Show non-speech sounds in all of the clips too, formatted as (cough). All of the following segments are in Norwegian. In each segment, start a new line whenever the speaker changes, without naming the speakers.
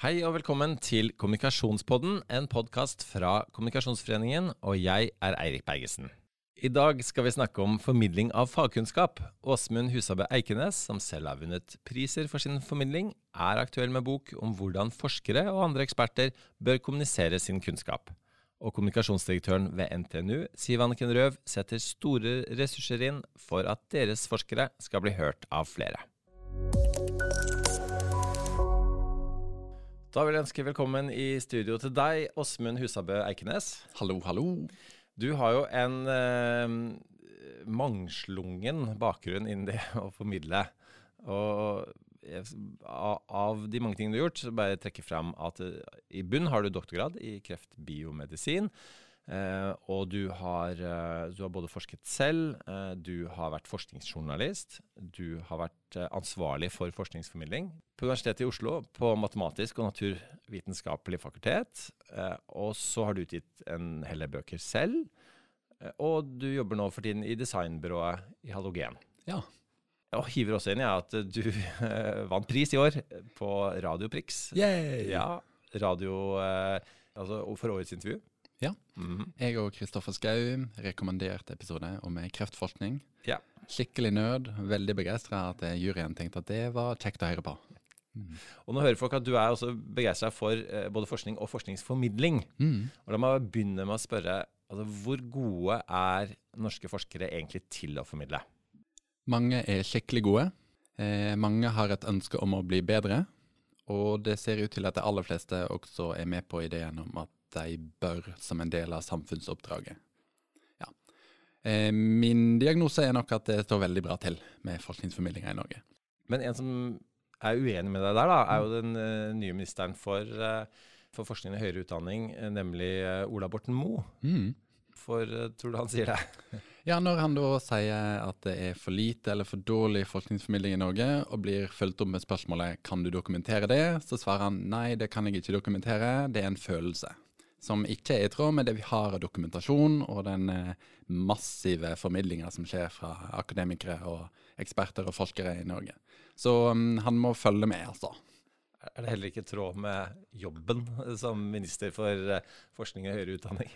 Hei og velkommen til Kommunikasjonspodden, en podkast fra Kommunikasjonsforeningen, og jeg er Eirik Bergesen. I dag skal vi snakke om formidling av fagkunnskap. Åsmund Husabø Eikenes, som selv har vunnet priser for sin formidling, er aktuell med bok om hvordan forskere og andre eksperter bør kommunisere sin kunnskap. Og kommunikasjonsdirektøren ved NTNU, Siv Anniken Røv, setter store ressurser inn for at deres forskere skal bli hørt av flere. Da vil jeg ønske velkommen i studio til deg, Åsmund Husabø Eikenes.
Hallo, hallo.
Du har jo en eh, mangslungen bakgrunn innen det (laughs) å formidle. Og av de mange tingene du har gjort, så bare trekke fram at eh, i bunn har du doktorgrad i kreftbiomedisin. Eh, og du har, eh, du har, både forsket selv, eh, du har vært forskningsjournalist, du har vært ansvarlig for forskningsformidling på Universitetet i Oslo på matematisk og naturvitenskapelig fakultet. Eh, og så har du utgitt en hel del bøker selv. Og du jobber nå for tiden i designbyrået i Halogen.
Ja.
Og hiver også inn i at du vant pris i år på Radioprix.
Yay!
Ja, radio, altså for årets intervju.
Ja. Mm. Jeg og Kristoffer Schou rekommenderte episode om kreftforskning.
Ja.
Skikkelig nød. Veldig begeistra at juryen tenkte at det var kjekt å høre på.
Mm. Og nå hører folk at du er også begeistra for eh, både forskning og forskningsformidling.
Mm.
Og Da må jeg begynne med å spørre altså, hvor gode er norske forskere egentlig til å formidle?
Mange er skikkelig gode. Eh, mange har et ønske om å bli bedre. Og det ser ut til at de aller fleste også er med på ideen om at de bør som en del av samfunnsoppdraget. Ja. Eh, min diagnose er nok at det står veldig bra til med forskningsformidlinga i Norge.
Men en som er uenig med deg der, da, er jo den uh, nye ministeren for, uh, for, forskning og høyere utdanning, nemlig Ola Borten Moe.
Mm.
For tror du han sier det? (laughs)
ja, når han da sier at det er for lite eller for dårlig forskningsformidling i Norge, og blir fulgt opp med spørsmålet kan du dokumentere det, så svarer han nei, det kan jeg ikke dokumentere, det er en følelse som ikke er i tråd med det vi har av dokumentasjon og den eh, massive formidlinga som skjer fra akademikere og eksperter og forskere i Norge. Så um, han må følge med, altså.
Er det heller ikke i tråd med jobben som minister for uh, forskning og høyere utdanning?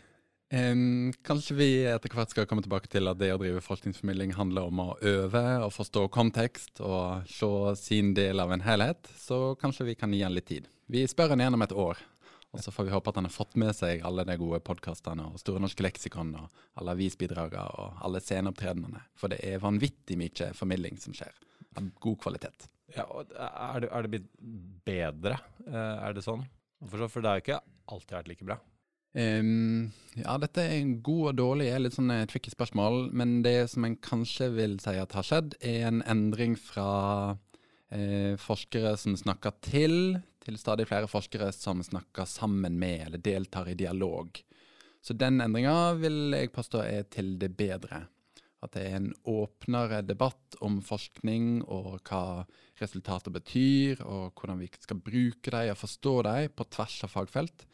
Um, kanskje vi etter hvert skal komme tilbake til at det å drive forskningsformidling handler om å øve og forstå kontekst og se sin del av en helhet, så kanskje vi kan gi han litt tid. Vi spør han igjen om et år, og så får vi håpe at han har fått med seg alle de gode podkastene og Store norske leksikon og alle avisbidragene og alle sceneopptredenene. For det er vanvittig mye formidling som skjer, av god kvalitet.
Ja, og er det, er det blitt bedre, eh, er det sånn? For det har jo ikke alltid vært like bra.
Um, ja, dette er en god og dårlig er litt sånn et tricky spørsmål. Men det som en kanskje vil si at har skjedd, er en endring fra eh, forskere som snakker til, til stadig flere forskere som snakker sammen med eller deltar i dialog. Så den endringa vil jeg påstå er til det bedre. At det er en åpnere debatt om forskning og hva resultater betyr, og hvordan vi skal bruke dem og forstå dem på tvers av fagfelt.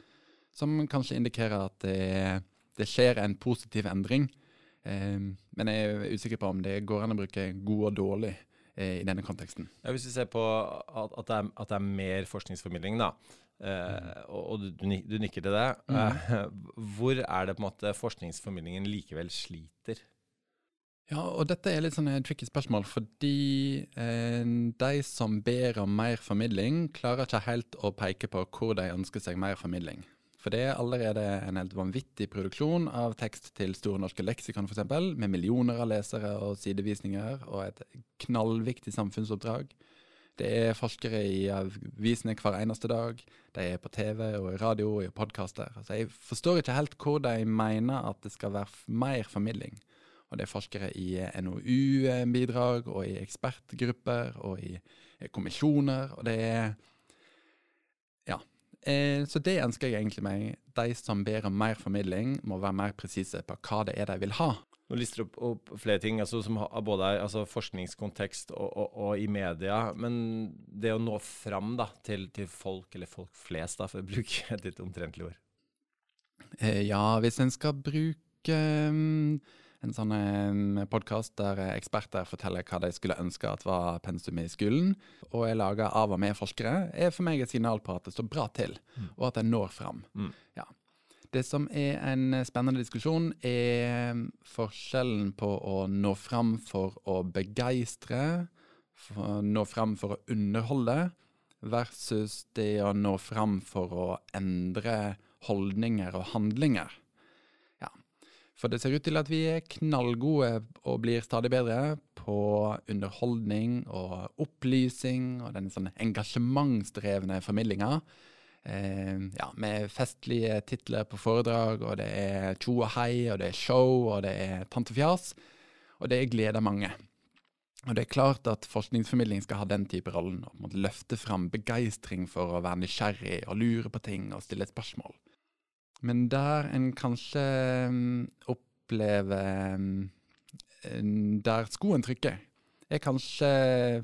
Som kanskje indikerer at det, det skjer en positiv endring. Eh, men jeg er usikker på om det går an å bruke god og dårlig i denne konteksten.
Ja, hvis vi ser på at, at, det, er, at det, er, mer forskningsformidling, da, eh, og, og du, du, nikker til det, mm. eh, (laughs) hvor er det på en måte forskningsformidlingen likevel sliter?
Ja, og dette er litt sånn et tricky spørsmål, fordi eh, de som ber om mer formidling, klarer ikke helt å peke på hvor de ønsker seg mer formidling. For det er allerede en helt vanvittig produksjon av tekst til Store norske leksikon f.eks., med millioner av lesere og sidevisninger, og et knallviktig samfunnsoppdrag. Det er forskere i avisene hver eneste dag. De er på TV og i radio og i podkaster. Altså, jeg forstår ikke helt hvor de mener at det skal være mer formidling. Og det er forskere i NOU-bidrag og i ekspertgrupper og i kommisjoner. Og det er Eh, så det ønsker jeg egentlig meg. De som ber om mer formidling, må være mer presise på hva det er de vil ha.
Nå lister du opp, opp, flere ting, altså, som har både altså, forskningskontekst og, og, og, i media. Men det å nå fram da, til, til, folk, eller folk flest, da, for å bruke et litt omtrentlig ord.
Eh, ja, hvis en skal bruke um, En sånn eh, podkast der eksperter forteller hva de skulle ønske at var pensum i skolen. Og er laga av og med forskere, er for meg et signal på at det står bra til, og at en når fram.
Mm.
Ja. Det som er en spennende diskusjon, er forskjellen på å nå fram for å begeistre, nå fram for å underholde, versus det å nå fram for å endre holdninger og handlinger. For det ser ut til at vi er knallgode og blir stadig bedre på underholdning og opplysning og den sånn engasjementsdrevne formidlinga. Eh, ja, med festlige titler på foredrag, og det er tjo og hei, og det er show, og det er tantefjas. Og det gleder mange. Og det er klart at forskningsformidling skal ha den type rollen. Å løfte fram begeistring for å være nysgjerrig og lure på ting og stille spørsmål. Men der en kanskje um, opplever um, Der skoen trykker, er kanskje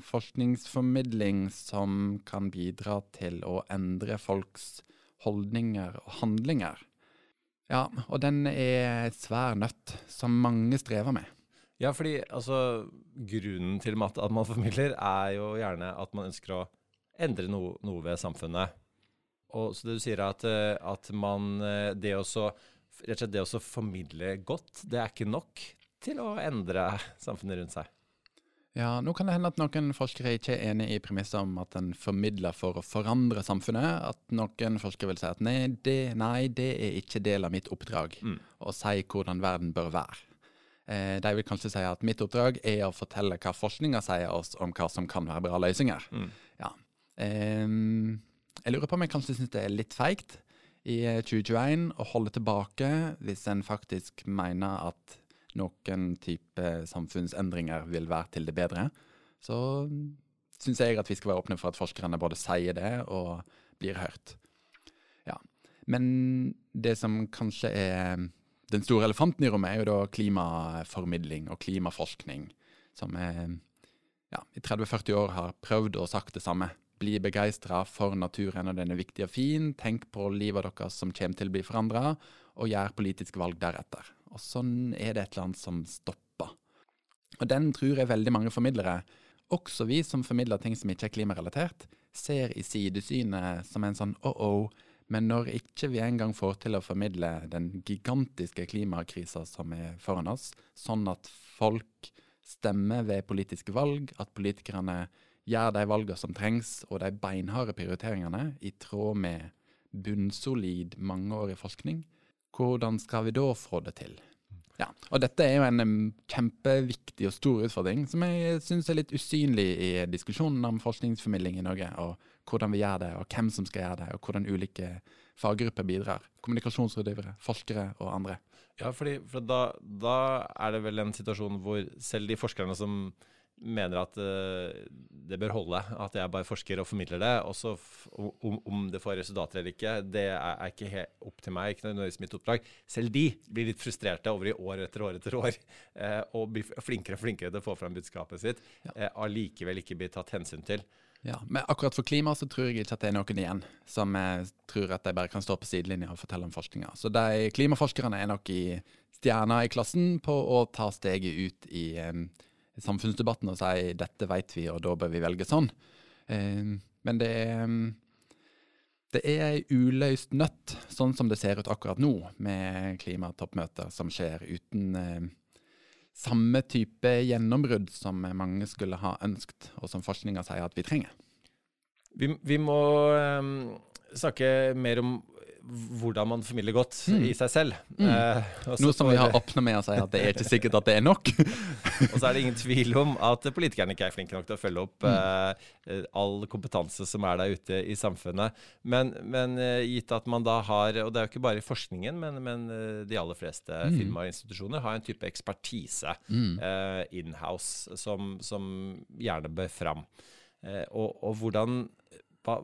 forskningsformidling som kan bidra til å endre folks holdninger og handlinger. Ja, og den er svær nøtt som mange strever med.
Ja, fordi altså, grunnen til at, man formidler, er jo gjerne at man ønsker å endre no, noe ved samfunnet. Og så det du sier at, eh, at man eh, Det å rett og slett det å formidle godt, det er ikke nok til å endre (laughs) samfunnet rundt seg.
Ja, nå kan det hende at noen forskere ikke er enig i premisset om at en formidler for å forandre samfunnet. At noen forskere vil si at nei, det, nei, det er ikke del av mitt oppdrag mm. å si hvordan verden bør være. Eh, de vil kanskje si at mitt oppdrag er å fortelle hva forskninga sier oss om hva som kan være bra løsninger. Mm. Ja. Eh, jeg lurer på om jeg kanskje syns det er litt feigt i 2021 å holde tilbake hvis en faktisk mener at noen type samfunnsendringer vil være til det bedre. Så syns jeg at vi skal være åpne for at forskerne både sier det og blir hørt. Ja. Men det som kanskje er den store elefanten i rommet er jo da klimaformidling og klimaforskning, som er, ja, i 30-40 år har prøvd og sagt det samme. Bli begeistra for naturen, og den er viktig og fin. Tenk på livet deres som kommer til å bli forandra, og gjør politiske valg deretter. Og sånn er det et eller annet som stopper. Og den tror jeg veldig mange formidlere, også vi som formidler ting som ikke er klimarelatert, ser i sidesynet som en sånn oh-oh, men når ikke vi engang får til å formidle den gigantiske klimakrisa som er foran oss, sånn at folk stemmer ved politiske valg, at politikerne gjør de valgene som trengs, og de beinharde prioriteringene, i tråd med bunnsolid mangeårig forskning, hvordan skal vi da få det til? Ja, og Dette er jo en kjempeviktig og stor utfordring, som jeg syns er litt usynlig i diskusjonen om forskningsformidling i Norge. og hvordan vi gjør det, og hvem som skal gjøre det, og hvordan ulike faggrupper bidrar. Kommunikasjonsrådgivere, forskere og andre.
Ja, fordi, for da, da, er det vel en situasjon hvor selv de forskerne som mener at uh, det bør holde, at jeg bare forsker og formidler det, også om, om, det får resultater eller ikke, det er, ikke helt opp til meg, ikke nødvendigvis mitt oppdrag. Selv de blir litt frustrerte over i år etter år etter år, uh, (laughs) og blir flinkere og flinkere til å få fram budskapet sitt, ja. uh, allikevel ikke blir tatt hensyn til.
Ja, men akkurat for klima så tror jeg ikke at det er noen igjen som tror at de bare kan stå på sidelinja og fortelle om forskninga. Så de klimaforskerne er nok i stjerna i klassen på å ta steget ut i um, samfunnsdebatten og si dette vet vi, og da bør vi velge sånn. Um, men det er um, det er ei uløst nøtt, sånn som det ser ut akkurat nå, med klimatoppmøter som skjer uten eh, samme type gjennombrudd som mange skulle ha ønskt, og som forskninga sier at vi trenger.
Vi, vi må um, snakke mer om hvordan man formidler godt mm. i seg selv. Mm.
Eh, Noe som vi har åpna med å si at det er ikke sikkert at det er nok. (laughs)
og så er det ingen tvil om at politikerne ikke er flinke nok til å følge opp mm. eh, all kompetanse som er der ute i samfunnet. Men, men eh, gitt at man da har, og det er jo ikke bare i forskningen, men, men eh, de aller fleste mm. firmaer og institusjoner har en type ekspertise mm. eh, in-house som, som, gjerne bør fram. Eh, og, og, hvordan hva,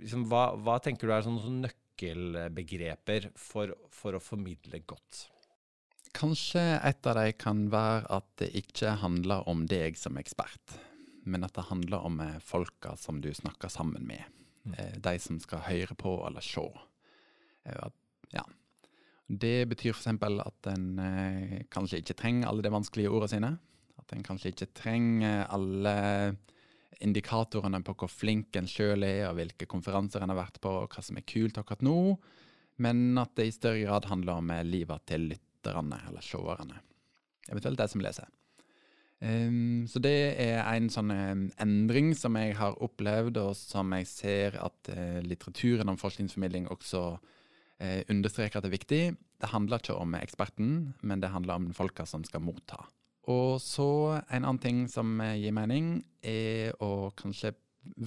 liksom, hva, hva, tenker du er sånn, sånn nøkkel nøkkelbegreper for, for å formidle godt?
Kanskje et av dem kan være at det ikke handler om deg som ekspert, men at det handler om eh, folka som du snakker sammen med. Mm. Eh, de som skal høre på eller se. Eh, ja. Det betyr f.eks. at en kanskje ikke trenger alle de vanskelige ordene sine. At en kanskje ikke trenger alle indikatorene på hvor flink en sjøl er, og hvilke konferanser en har vært på, og hva som er kult akkurat nå. Men at det i større grad handler om eh, livet til lytterne, eller seerne. Eventuelt de som leser. Um, så det er en sånn um, endring som jeg har opplevd, og som jeg ser at uh, litteraturen om forskningsformidling også uh, understreker at det er viktig. Det handler ikke om eksperten, men det handler om folka som skal motta. Og så en annen ting som gir mening, er å kanskje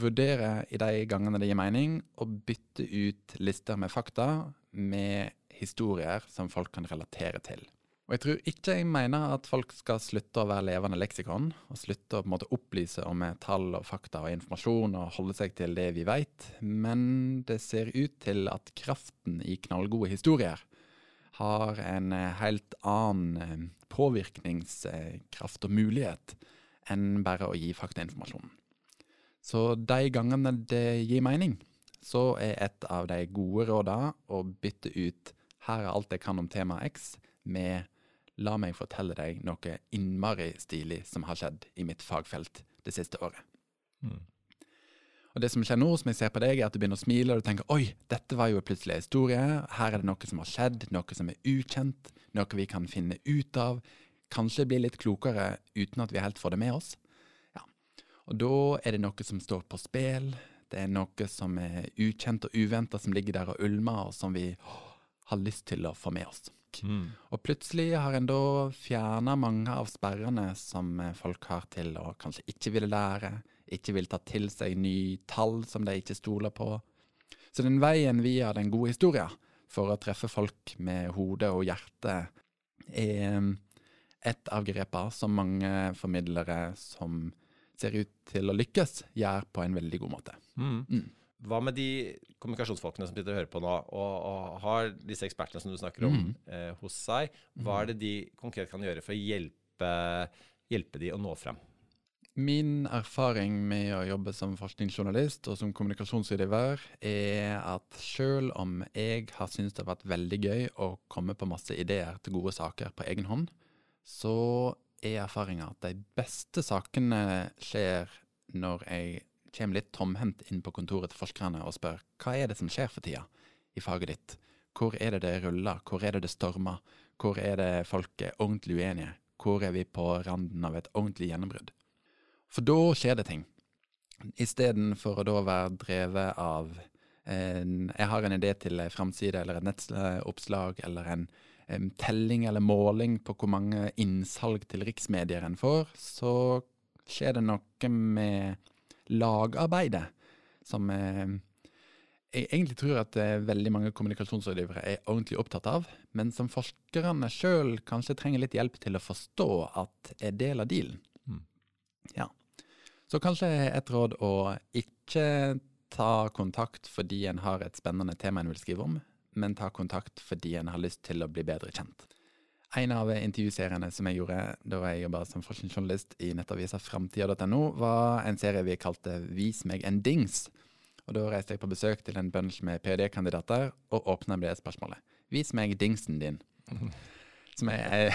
vurdere i de gangene det gir mening, å bytte ut lister med fakta med historier som folk kan relatere til. Og jeg tror ikke jeg mener at folk skal slutte å være levende leksikon, og slutte å på en måte opplyse om tall og fakta og informasjon og holde seg til det vi vet, men det ser ut til at kraften i knallgode historier har en eh, helt annen eh, påvirkningskraft og mulighet enn bare å gi faktainformasjon. Så de gangene det gir mening, så er et av de gode rådene å bytte ut 'her er alt jeg kan om tema X' med La meg fortelle deg noe innmari stilig som har skjedd i mitt fagfelt det siste året. Mm. Og Det som skjer nå, som jeg ser på deg, er at du begynner å smile og du tenker oi, dette var jo plutselig en historie. Her er det noe som har skjedd, noe som er ukjent, noe vi kan finne ut av. Kanskje bli litt klokere uten at vi helt får det med oss. Ja. Og da er det noe som står på spill. Det er noe som er ukjent og uventa som ligger der og ulmer, og som vi har lyst til å få med oss. Mm. Og plutselig har en da fjerna mange av sperrene som folk har til å kanskje ikke ville lære, ikke vil ta til seg nye tall som de ikke stoler på. Så den veien via den gode historien for å treffe folk med hode og hjerte er mm, et av grepene som mange formidlere som ser ut til å lykkes, gjør på en veldig god måte. Mm.
Mm. Hva med de kommunikasjonsfolkene som sitter og hører på nå, og, og har disse ekspertene som du snakker om, mm. eh, hos seg? Hva er det de konkret kan gjøre for å hjelpe, hjelpe de å nå frem?
Min erfaring med å jobbe som forskningsjournalist og som kommunikasjonsutøver er at selv om jeg har syntes det har vært veldig gøy å komme på masse ideer til gode saker på egen hånd, så er erfaringa at de beste sakene skjer når jeg kommer litt tomhendt inn på kontoret til forskerne og spør hva er det som skjer for tida i faget ditt? Hvor er det det ruller? Hvor er det det stormer? Hvor er det folk er ordentlig uenige? Hvor er vi på randen av et ordentlig gjennombrudd? For da skjer det ting. Istedenfor å da være drevet av en, Jeg har en idé til en framside eller et nettoppslag eller en, en, telling eller måling på hvor mange innsalg til riksmedier en får, så skjer det noe med lagarbeidet som jeg egentlig tror at eh, veldig mange kommunikasjonsrådgivere er ordentlig opptatt av, men som forskerne sjøl kanskje trenger litt hjelp til å forstå at er del av dealen. Mm. Ja. Så kanskje et råd å ikke ta kontakt fordi en har et spennende tema en vil skrive om, men ta kontakt fordi en har lyst til å bli bedre kjent. En av intervjuseriene som jeg gjorde da jeg jobba som forskningsjournalist i nettavisa framtida.no, var en serie vi kalte Vis meg en dings. Og Da reiste jeg på besøk til en bunch med ph.d.-kandidater og åpna med det spørsmålet. Vis meg dingsen din. (laughs) Som er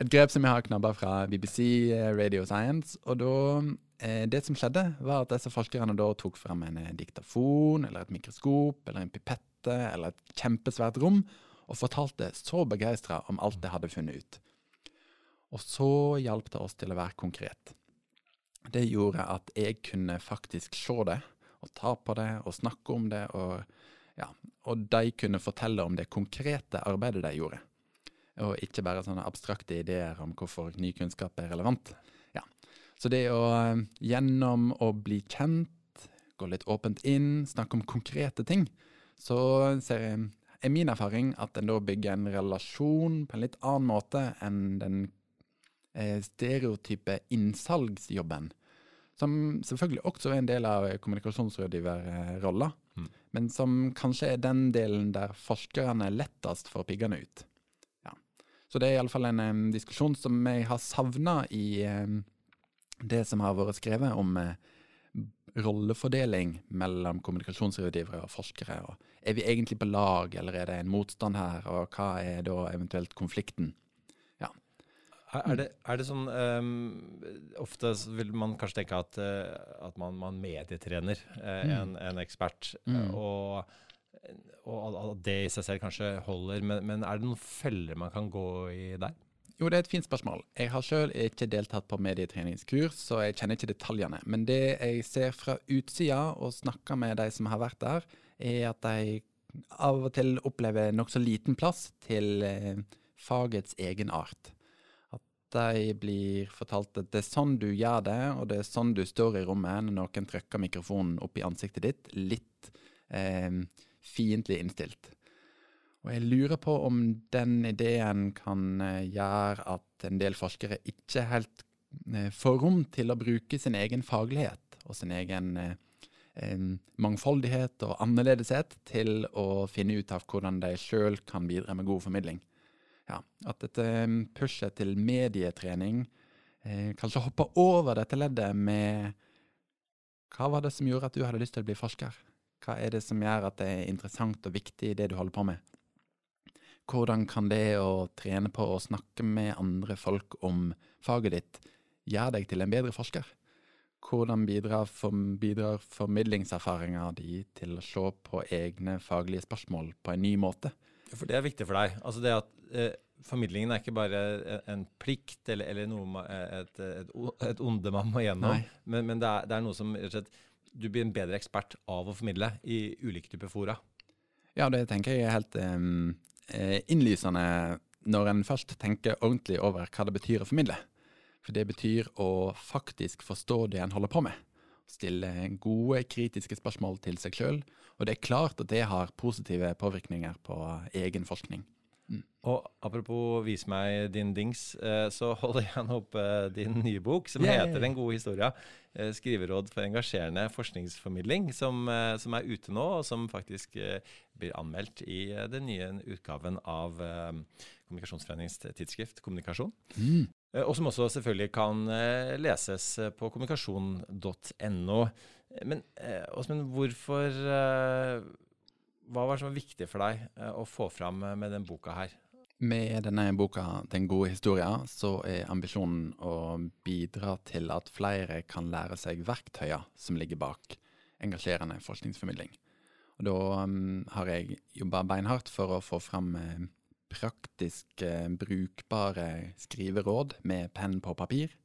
et grep som jeg har knabba fra BBC eh, Radio Science. Og da, eh, det som skjedde, var at disse forskerne da tok frem en eh, diktafon eller et mikroskop eller en pipette eller et kjempesvært rom og fortalte så begeistra om alt de hadde funnet ut. Og så hjalp det oss til å være konkret. Det gjorde at jeg kunne faktisk se det, og ta på det, og snakke om det, og, ja, og de kunne fortelle om det konkrete arbeidet de gjorde. Og ikke bare sånne abstrakte ideer om hvorfor ny kunnskap er relevant. Ja. Så det å gjennom å bli kjent, gå litt åpent inn, snakke om konkrete ting, så er min erfaring at en da bygger en relasjon på en litt annen måte enn den eh, stereotype innsalgsjobben. Som selvfølgelig også er en del av kommunikasjonsrådgiverrolla, mm. men som kanskje er den delen der forskerne lettest får piggene ut. Så det er iallfall en um, diskusjon som jeg har savna i um, det som har vært skrevet om uh, rollefordeling mellom kommunikasjonsrådgivere og forskere. Og er vi egentlig på lag, eller er det en motstand her, og hva er da eventuelt konflikten? Ja.
Er det, er det sånn um, Ofte vil man kanskje tenke at, uh, at man, man medietrener uh, mm. en, en, ekspert. Mm. og og det i seg selv kanskje holder, men, men er det noen feller man kan gå i der?
Jo, det er et fint spørsmål. Jeg har sjøl ikke deltatt på medietreningskurs, så jeg kjenner ikke detaljene. Men det jeg ser fra utsida og snakker med de som har vært der, er at de av og til opplever nokså liten plass til eh, fagets egen art. At de blir fortalt at det er sånn du gjør det, og det er sånn du står i rommet når noen trykker mikrofonen opp i ansiktet ditt. Litt eh, fiendtlig innstilt. Og jeg lurer på om den ideen kan eh, gjøre at en del forskere ikke helt eh, får rom til å bruke sin egen faglighet og sin egen eh, mangfoldighet og annerledeshet til å finne ut av hvordan de sjøl kan bidra med god formidling. Ja, at dette pushet til medietrening kanskje hopper over dette leddet med Hva var det som gjorde at du hadde lyst til å bli forsker? Hva er det som gjør at det er interessant og viktig, det du holder på med? Hvordan kan det å trene på å snakke med andre folk om faget ditt gjøre deg til en bedre forsker? Hvordan bidrar, for, bidrar formidlingserfaringa di til å se på egne faglige spørsmål på en ny måte?
For det er viktig for deg. Altså det at eh, Formidlingen er ikke bare en plikt eller, eller noe, et, et, et, onde man må gjennom, men, men det, er, det, er, noe som rett og slett du blir en bedre ekspert av å formidle i ulike typer fora.
Ja, det tenker jeg er helt um, innlysende når en først tenker ordentlig over hva det betyr å formidle. For det betyr å faktisk forstå det en holder på med. Stille gode, kritiske spørsmål til seg sjøl. Og det er klart at det har positive påvirkninger på egen forskning.
Mm. Og apropos vis meg din dings, eh, så (laughs) holder jeg nå opp eh, din nye bok, som yeah. heter Den gode historia. Eh, skriveråd for engasjerende forskningsformidling, som, som, er ute nå, og som faktisk blir anmeldt i den nye utgaven av Kommunikasjonsforeningens tidsskrift Kommunikasjon. Mm. Og som også selvfølgelig kan leses på kommunikasjon.no. Men Åsmund, hvorfor hva var det som var viktig for deg eh, å få fram eh, med den boka her?
Med denne boka 'Den gode historia' så er ambisjonen å bidra til at flere kan lære seg verktøyer som ligger bak engasjerende forskningsformidling. Og da um, har jeg jobba beinhardt for å få fram eh, praktiske, brukbare skriveråd med penn på papir,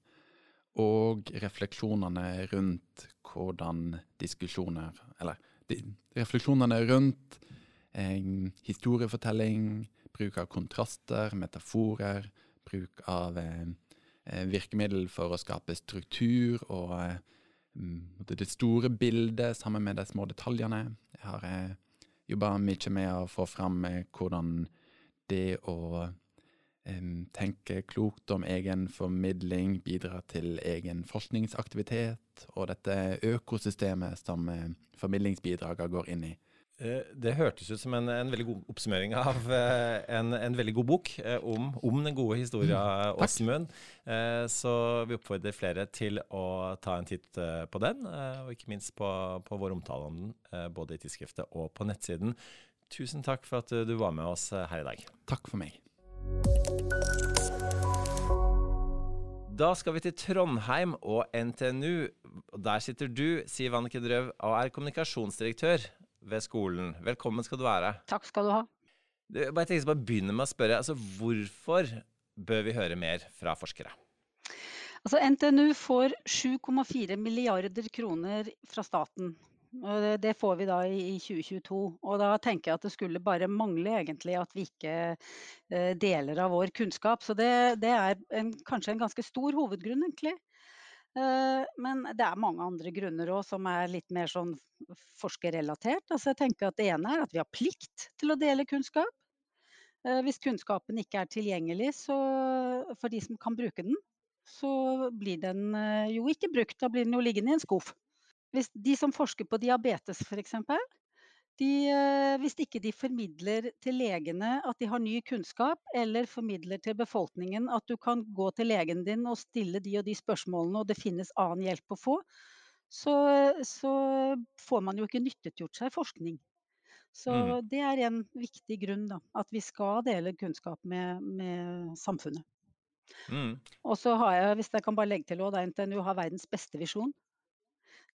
og refleksjonene rundt hvordan diskusjoner, eller refleksjonene rundt eh, historiefortelling, bruk av kontraster, metaforer, bruk av eh, eh virkemiddel for å skape struktur og eh, det store bildet sammen med de små detaljene. Jeg har eh, jobba mye med å få fram eh, hvordan det å tenke klokt om egen formidling, bidra til egen forskningsaktivitet og dette økosystemet som eh, formidlingsbidragene går inn i.
Eh, det hørtes ut som en, en veldig god oppsummering av eh, en, en veldig god bok om, om den gode historia, mm, Åsmund. Så vi oppfordrer flere til å ta en titt på den, og ikke minst på, på vår omtale om den, både i tidsskriftet og på nettsiden. Tusen takk for at du var med oss her i dag.
Takk for meg.
Da skal vi til Trondheim og NTNU. Der sitter du, Siv Annike Drøv, og er kommunikasjonsdirektør ved skolen. Velkommen skal du være.
Takk skal du ha.
Jeg bare tenkte bare begynne med å spørre, altså Hvorfor bør vi høre mer fra forskere?
Altså NTNU får 7,4 milliarder kroner fra staten det får vi da i 2022. Og da tenker jeg at det skulle bare mangle egentlig at vi ikke eh, deler av vår kunnskap. Så det, det er en, kanskje en ganske stor hovedgrunn, egentlig. Eh, men det er mange andre grunner òg som er litt mer sånn forskerrelatert. Altså jeg tenker at Det ene er at vi har plikt til å dele kunnskap. Eh, hvis kunnskapen ikke er tilgjengelig så, for de som kan bruke den, så blir den jo ikke brukt. Da blir den jo liggende i en skuff. Hvis de som forsker på diabetes f.eks. De, eh, hvis ikke de formidler til legene at de har ny kunnskap, eller formidler til befolkningen at du kan gå til legen din og stille de og de spørsmålene, og det finnes annen hjelp å få, så, så får man jo ikke nyttiggjort seg forskning. Så
Mm.
det er en viktig grunn, da. At vi skal dele kunnskap med, med samfunnet.
Mm.
Og så har jeg, hvis jeg kan bare legge til òg, NTNU har verdens beste visjon.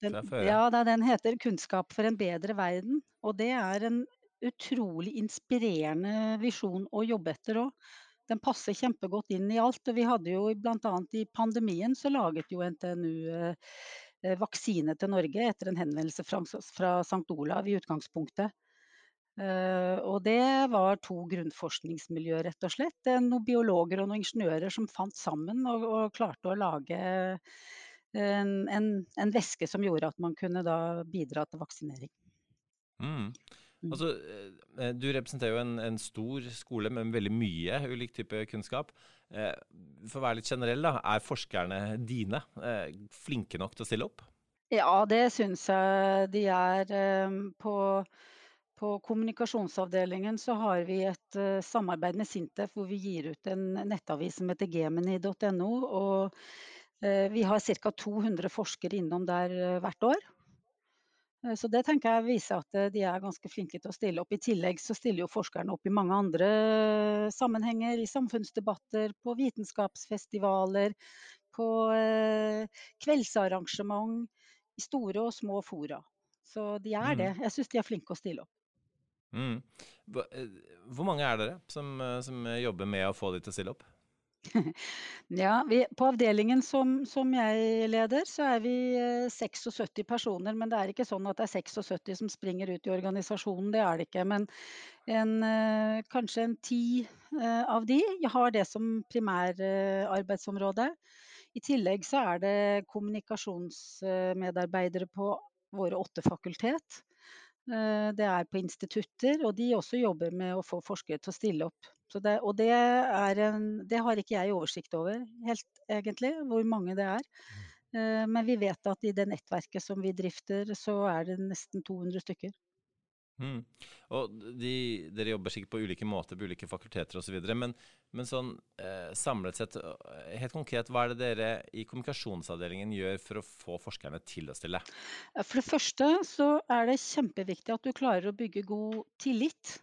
Den, ja, den heter 'Kunnskap for en bedre verden'. Og det er en utrolig inspirerende visjon å jobbe etter òg. Den passer kjempegodt inn i alt. Og vi hadde jo bl.a. i pandemien så laget jo NTNU eh, eh, vaksine til Norge etter en henvendelse fra, fra St. Olav i utgangspunktet. Uh, og det var to grunnforskningsmiljøer, rett og slett. Det er Noen biologer og noen ingeniører som fant sammen og, og klarte å lage en, en, væske som gjorde at man kunne bidra til vaksinering.
Mm.
Mm.
Altså, eh, du representerer jo en, en stor skole med veldig mye ulik type kunnskap. Eh, For å være litt generell, da, er forskerne dine eh, flinke nok til å stille opp?
Ja, det syns jeg de er. eh, På, på kommunikasjonsavdelingen så har vi et eh, samarbeid med Sintef hvor vi gir ut en nettavis som heter gemini.no. Og eh, vi har ca. 200 forskere innom der eh, hvert år. Eh, Så det tenker jeg viser at eh, de er ganske flinke til å stille opp. I tillegg så stiller jo forskerne opp i mange andre sammenhenger. I samfunnsdebatter, på vitenskapsfestivaler, på eh, kveldsarrangement. I store og små fora. Så de er
Mm.
det. Jeg syns de er flinke å stille opp.
Mm. Eh, Hvor mange er dere som, eh, som jobber med å få de til å stille opp?
Ja, vi, på avdelingen som, som jeg leder, så er vi eh, 76 personer. Men det er ikke sånn at det er 76 som springer ut i organisasjonen, det er det ikke. Men en, eh, kanskje en ti eh, av de har det som primærarbeidsområde. I tillegg så er det kommunikasjonsmedarbeidere på våre åtte fakultet. Eh, Det er på institutter, og de også jobber med å få forskere til å stille opp. Så det, og det, en, det har ikke jeg oversikt over helt egentlig, hvor mange det er. Eh, Men vi vet at i det nettverket som vi drifter, så er det nesten 200 stykker.
Mm. Og de, dere jobber sikkert på ulike måter på ulike fakulteter osv. Men, men sånn eh, samlet sett, eh, helt konkret, hva er det dere i kommunikasjonsavdelingen gjør for å få forskerne til å stille?
Eh, For det første så er det kjempeviktig at du klarer å bygge god tillit.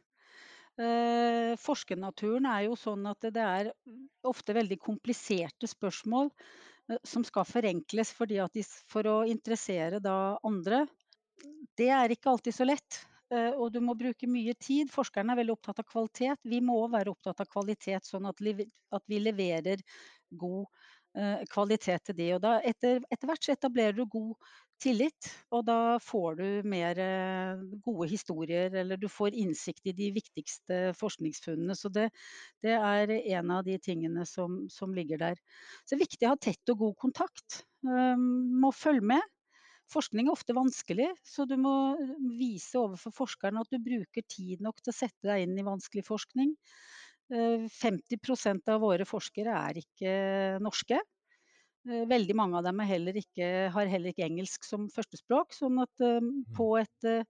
Eh, Forskernaturen er jo sånn at det er ofte veldig kompliserte spørsmål eh, som skal forenkles de, for å interessere da andre. Det er ikke alltid så lett. eh, Og du må bruke mye tid. Forskerne er veldig opptatt av kvalitet. Vi må være opptatt av kvalitet, sånn at, at vi leverer god kvalitet til de. Og da etter, etter hvert så etablerer du god tillit, og da får du mer eh, gode historier, eller du får innsikt i de viktigste forskningsfunnene. Så det, det er en av de tingene som, som ligger der. Så det er viktig å ha tett og god kontakt. Um, må følge med. Forskning er ofte vanskelig, så du må vise overfor forskeren at du bruker tid nok til å sette deg inn i vanskelig forskning. Eh, 50% av våre forskere er ikke norske. Eh, Veldig mange av dem er heller ikke, har heller ikke engelsk som førstespråk. Sånn at eh, på et eh,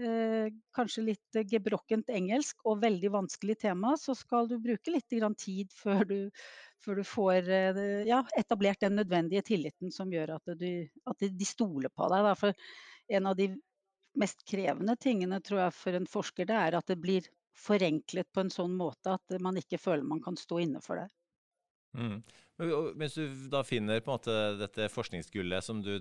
eh, kanskje litt eh, gebrokkent engelsk og veldig vanskelig tema, så skal du bruke litt tid (laughs) før du, før du får eh, ja, etablert den nødvendige tilliten som gjør at, du, at de stoler på deg. For en av de mest krevende tingene tror jeg for en forsker, det er at det blir forenklet på en sånn måte at man ikke føler man kan stå inne for det.
Mm. Mens du da finner på en måte dette forskningsgullet som du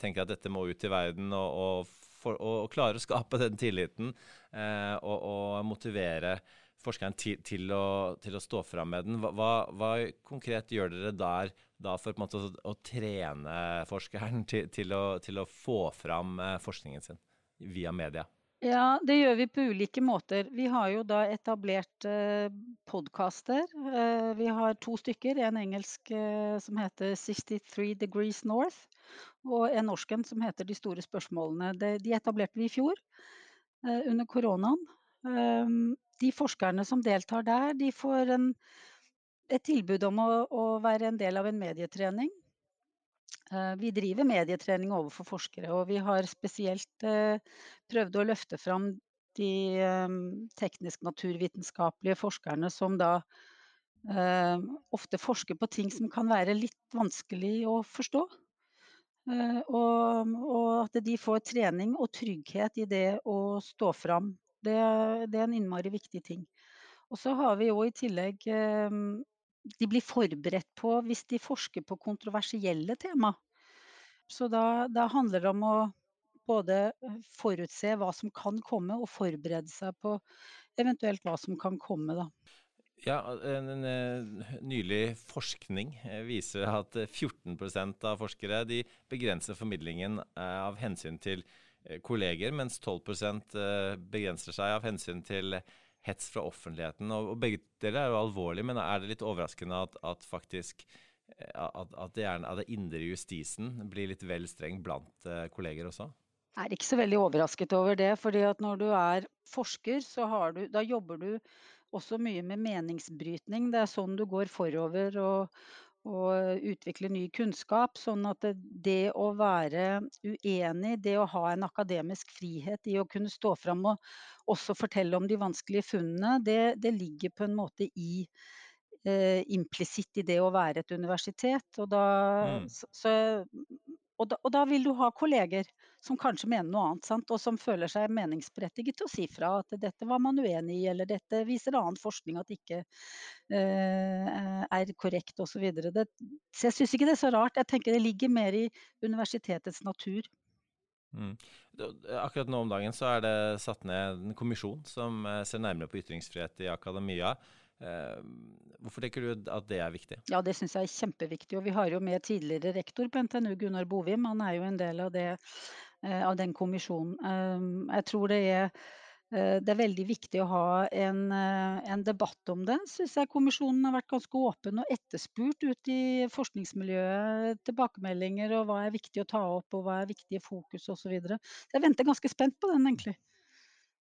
tenker at dette må ut i verden, og, og, for, og, klarer å skape den tilliten eh, og, og motivere forskeren til, til, å, til å stå fram med den, hva, hva, konkret gjør dere der da for måte å, å trene forskeren til, å, til å få fram eh, forskningen sin via media?
Ja, det gjør vi på ulike måter. Vi har jo da etablert eh, podkaster. Eh, vi har to stykker. En engelsk eh, som heter 63 Degrees North, og en norsk en som heter De store spørsmålene. De, de etablerte vi i fjor, eh, under koronaen. Um, de forskerne som deltar der, de får en, et tilbud om å, å være en del av en medietrening. Eh, Vi driver medietrening overfor forskere, og vi har spesielt eh, prøvd å løfte fram de eh, teknisk-naturvitenskapelige forskerne som da ofte forsker på ting som kan være litt vanskelig å forstå. Og, at de får trening og trygghet i det å stå fram. Det, er en innmari viktig ting. Og så har vi jo i tillegg De blir forberedt på hvis de forsker på kontroversielle tema. Så da, da handler det om å både forutse hva som kan komme, og forberede seg på eventuelt hva som kan komme, da.
Ja, en, nylig forskning viser at 14 av forskere begrenser formidlingen av hensyn til kolleger, mens 12% begrenser seg av hensyn til hets fra offentligheten. Og, begge deler er jo alvorlig, men er det litt overraskende at, at faktisk at, at, det gjerne, at det indre justisen blir litt vel streng blant kolleger også?
Jeg er ikke så veldig overrasket over det. fordi at når du er forsker, så du, da jobber du også mye med meningsbrytning. Det er sånn du går forover og, og utvikle ny kunnskap. Sånn at det, å være uenig, det å ha en akademisk frihet i å kunne stå fram og også fortelle om de vanskelige funnene, det, det ligger på en måte i eh, implisitt i det å være et universitet. Og da, mm. så, så og da, og da, vil du ha kolleger som kanskje mener noe annet, sant? og som føler seg meningsberettiget til å si fra at dette var man uenig i, eller dette viser annen forskning at ikke uh, er korrekt osv. Så, så jeg syns ikke det er så rart. Jeg tenker det ligger mer i universitetets natur.
Mm. Akkurat nå om dagen så er det satt ned en kommisjon som eh, ser nærmere på ytringsfrihet i akademia. Eh, hvorfor tenker du at det er viktig?
Ja, Det syns jeg er kjempeviktig. og Vi har jo med tidligere rektor på NTNU, Gunnar Bovim. Han er jo en del av, det, eh, av den kommisjonen. Eh, jeg tror det er, det er veldig viktig å ha en, en debatt om det. Syns jeg kommisjonen har vært ganske åpen og etterspurt ut i forskningsmiljøet. Tilbakemeldinger og hva er viktig å ta opp og hva er viktige fokus osv. Så, så jeg venter ganske spent på den, egentlig.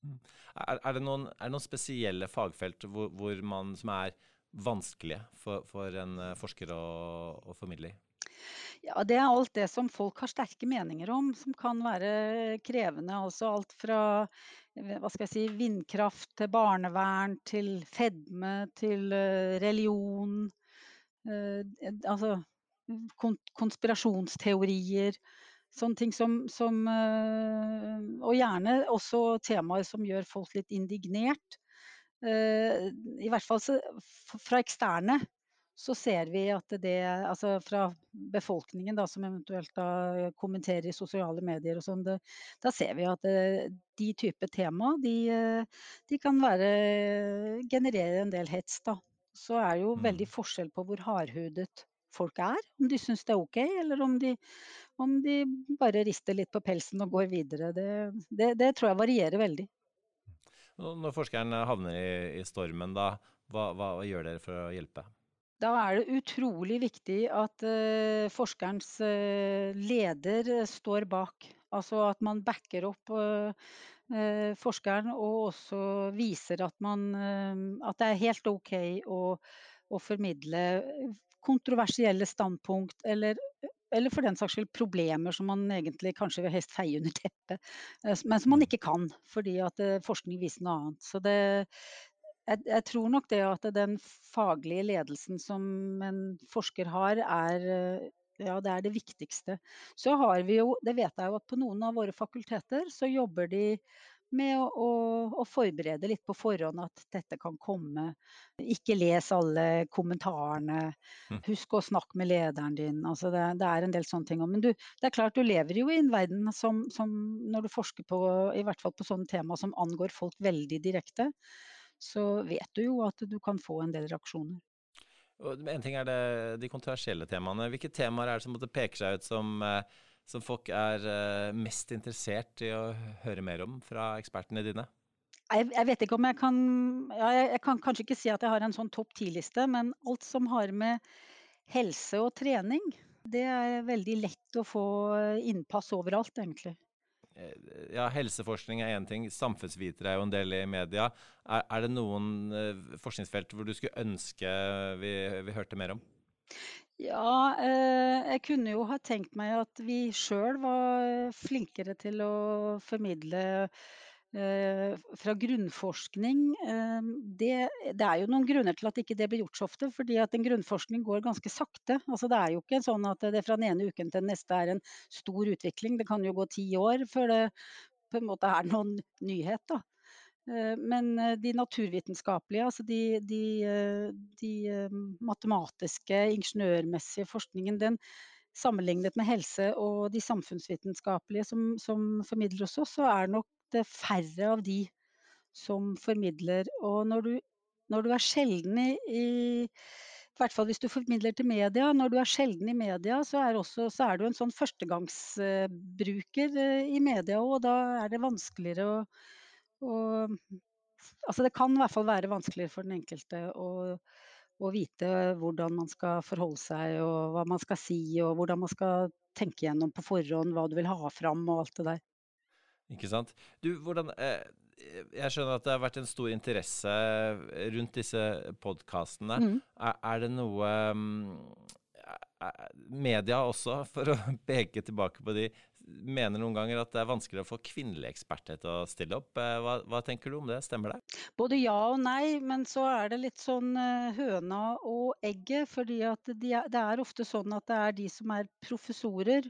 Mm. Er, er, det noen, er, det noen, spesielle fagfelt hvor, hvor man, som er vanskelige for, for en eh, forsker å, å, formidle i?
Ja, Det er alt det som folk har sterke meninger om, som kan være krevende. Altså alt fra eh, si, vindkraft til barnevern, til fedme, til eh, religion. Altså konspirasjonsteorier. Sånne ting som, som, eh, Og gjerne også temaer som gjør folk litt indignert. Eh, I hvert fall fra eksterne så ser vi at det Altså fra befolkningen da, som eventuelt da kommenterer i sosiale medier og sånn, da ser vi at det, de type tema de, de, kan være generere en del hets, da. Så er det jo mm. veldig forskjell på hvor hardhudet folk er. Om de syns det er ok, eller om de, om de, bare rister litt på pelsen og går videre. Det, det, det tror jeg varierer veldig.
Når forskeren havner i, i stormen, da, hva, hva, gjør dere for å hjelpe?
Da er det utrolig viktig at uh, forskerens uh, leder står bak. Altså at man backer opp uh, forskeren og også viser at, man, at det er helt ok å, å formidle kontroversielle standpunkt eller, eller for den saks skyld problemer som man egentlig kanskje vil helst feie under teppet, eh, men som man mm. ikke kan fordi at eh, forskning viser noe annet. Så det, jeg, jeg, tror nok det at den faglige ledelsen som en forsker har, er eh, ja, det er det viktigste. Så har vi jo, det vet jeg jo at på noen av våre fakulteter så jobber de med å, å, å, forberede litt på forhånd at dette kan komme. Ikke les alle kommentarene. Hm. Husk å snakke med lederen din. Altså det, det, er en del sånne ting. Men du, det er klart du lever jo i en verden som, som, når du forsker på i hvert fall på sånne tema som angår folk veldig direkte, så vet du jo at du kan få en del reaksjoner.
En ting er det, de kontroversielle temaene. Hvilke temaer er det som peker seg ut som eh, som folk er uh, mest interessert i å høre mer om fra ekspertene dine?
Jeg, jeg vet ikke om jeg kan ja, jeg, kan kanskje ikke si at jeg har en sånn topp ti-liste, men alt som har med helse og trening, det er veldig lett å få innpass overalt, egentlig.
Eh, ja, Helseforskning er én ting, samfunnsvitere er jo en del i media. Er, er det noen uh, forskningsfelt hvor du skulle ønske vi, vi hørte mer om?
Ja, eh, jeg kunne jo ha tenkt meg at vi sjøl var flinkere til å formidle Eh, fra grunnforskning eh, det, det, er jo noen grunner til at ikke det blir gjort så ofte. fordi at en grunnforskning går ganske sakte. Altså Det er jo ikke sånn at det fra den ene uken til den neste er en stor utvikling. Det kan jo gå ti år før det på en måte er noen nyhet. da. Eh, men de naturvitenskapelige, altså de, de, de matematiske, ingeniørmessige forskningen, den sammenlignet med helse og de samfunnsvitenskapelige som, som formidler hos oss, så er nok det færre av de som formidler. Og når du, når du er sjelden i, i, i hvert fall hvis du formidler til media. Når du er sjelden i media, så er, også, så er du en sånn førstegangsbruker eh, i media òg. Da er det vanskeligere å, å, Altså det kan i hvert fall være vanskeligere for den enkelte å, å vite hvordan man skal forholde seg, og hva man skal si, og hvordan man skal tenke gjennom på forhånd hva du vil ha fram og alt det der.
Ikke sant. Du, hvordan eh, Jeg skjønner at det har vært en stor interesse rundt disse podkastene. Mm. Er, er, det noe um, Media også, for å (laughs) peke tilbake på de, mener noen ganger at det er vanskeligere å få kvinnelige eksperter til å stille opp. Eh, hva, hva, tenker du om det, stemmer det?
Både ja og nei, men så er det litt sånn uh, høna og egget. fordi de det er ofte sånn at det er de som er professorer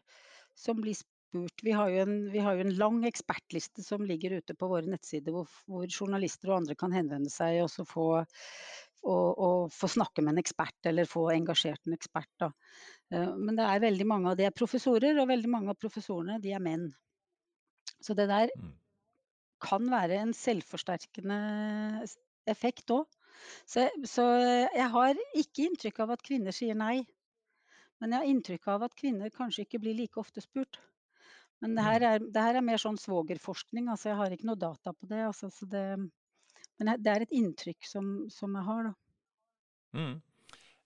som blir spurt. Vi har, en, vi har, jo en, lang ekspertliste som ligger ute på våre nettsider, hvor, hvor journalister og andre kan henvende seg og få, og, å, få, snakke med en ekspert, eller få engasjert en ekspert. Da. Eh, men det er veldig mange av de er professorer, og veldig mange av professorene de er menn. Så det der mm. kan være en selvforsterkende effekt òg. Så, så jeg har ikke inntrykk av at kvinner sier nei. Men jeg har inntrykk av at kvinner kanskje ikke blir like ofte spurt. Men det her, mm. er, det her er mer sånn svogerforskning, altså jeg har ikke noe data på det. Altså, det men det er et inntrykk som, som jeg har, da.
Mm.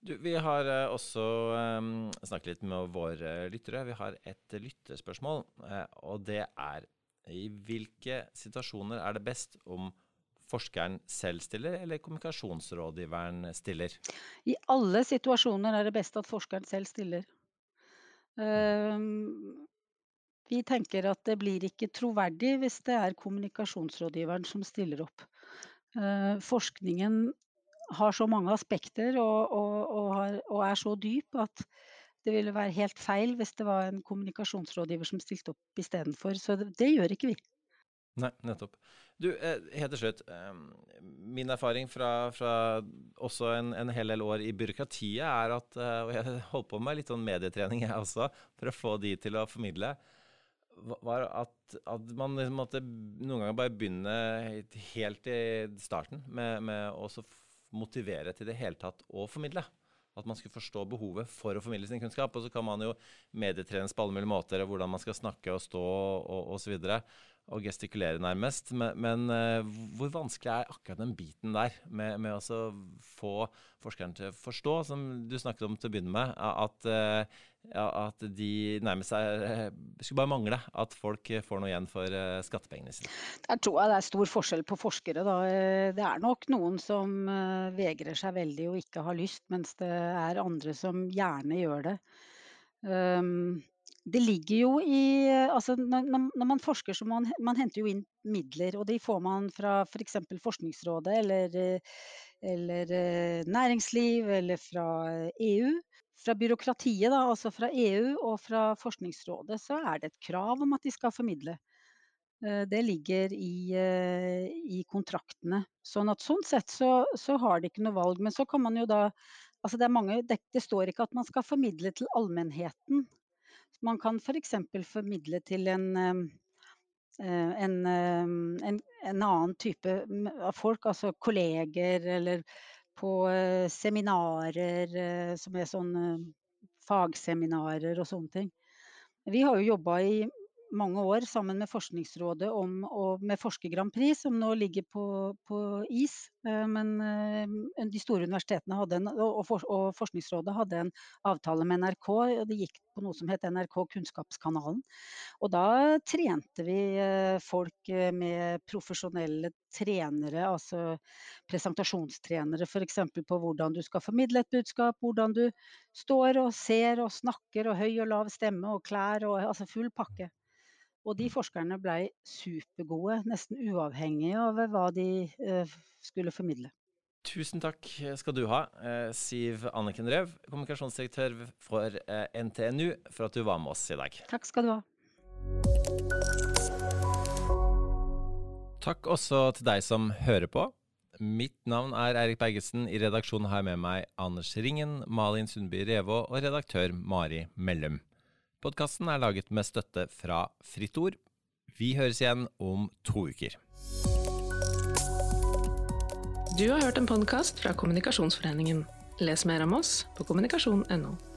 Du, vi har uh, også um, snakket litt med våre lyttere. Vi har et lyttespørsmål, uh, og det er i hvilke situasjoner er det best om forskeren selv stiller, eller kommunikasjonsrådgiveren stiller?
I alle situasjoner er det best at forskeren selv stiller. Uh, vi tenker at det blir ikke troverdig hvis det er kommunikasjonsrådgiveren som stiller opp. Eh, forskningen har så mange aspekter og, og, og, har, og, er så dyp at det ville være helt feil hvis det var en kommunikasjonsrådgiver som stilte opp istedenfor. Så det, det, gjør ikke vi.
Nei, nettopp. Du, eh, helt til slutt. Eh, min erfaring fra, fra også en, en, hel del år i byråkratiet er at Og jeg holdt på med litt sånn medietrening, jeg også, for å få de til å formidle var at, at man liksom måtte noen ganger bare begynne helt i starten med, med å motivere til det hele tatt å formidle. At man skulle forstå behovet for å formidle sin kunnskap. Og så kan man jo medietrenes på alle mulige måter, hvordan man skal snakke og stå og osv og gestikulere nærmest. Men, men uh, hvor vanskelig er akkurat den biten der med, med å få forskeren til å forstå, som du snakket om til å begynne med, at, uh, at de nærmest er uh, skulle bare mangle at folk får noe igjen for skattepengene sine?
Der tror jeg det er stor forskjell på forskere. Da. Det er nok noen som vegrer seg veldig og ikke har lyst, mens det er andre som gjerne gjør det. Um, det ligger jo i altså når, når man forsker, så man, man henter jo inn midler. Og de får man fra f.eks. For Forskningsrådet eller, eller, eh, næringsliv eller fra EU. Fra byråkratiet, da, altså fra EU og fra Forskningsrådet, så er det et krav om at de skal formidle. Eh, det ligger i, eh, i kontraktene. Sånn at sånn sett så, så, har de ikke noe valg. Men så kan man jo da Altså det, mange, det, det står ikke at man skal formidle til allmennheten. Man kan f.eks. For formidle til en, eh, en, en, en, annen type av folk, altså kolleger eller på eh, seminarer eh, som er sånn fagseminarer og sånne ting. Vi har jo jobba i mange år sammen med Forskningsrådet om, og med Forsker Grand Prix, som nå ligger på, på is. Eh, men eh, de store universitetene en, og, og, Forskningsrådet hadde en avtale med NRK. og Det gikk på noe som het NRK Kunnskapskanalen. Og da trente vi eh, folk med profesjonelle trenere, altså presentasjonstrenere f.eks. på hvordan du skal formidle et budskap, hvordan du står og ser og snakker og høy og lav stemme og klær og altså full pakke. Og de forskerne blei supergode, nesten uavhengig av hva de eh, skulle formidle.
Tusen takk skal du ha, eh, Siv Anniken Røv, kommunikasjonsdirektør for eh, NTNU, for at du var med oss i dag.
Takk skal du ha.
Takk også til deg som hører på. Mitt navn er Eirik Bergesen. I redaksjonen har jeg med meg Anders Ringen, Malin Sundby Revå og redaktør Mari Mellum. Podkasten er laget med støtte fra Fritt Ord. Vi høres igjen om to uker.
Du har hørt en podkast fra Kommunikasjonsforeningen. Les mer om oss på kommunikasjon.no.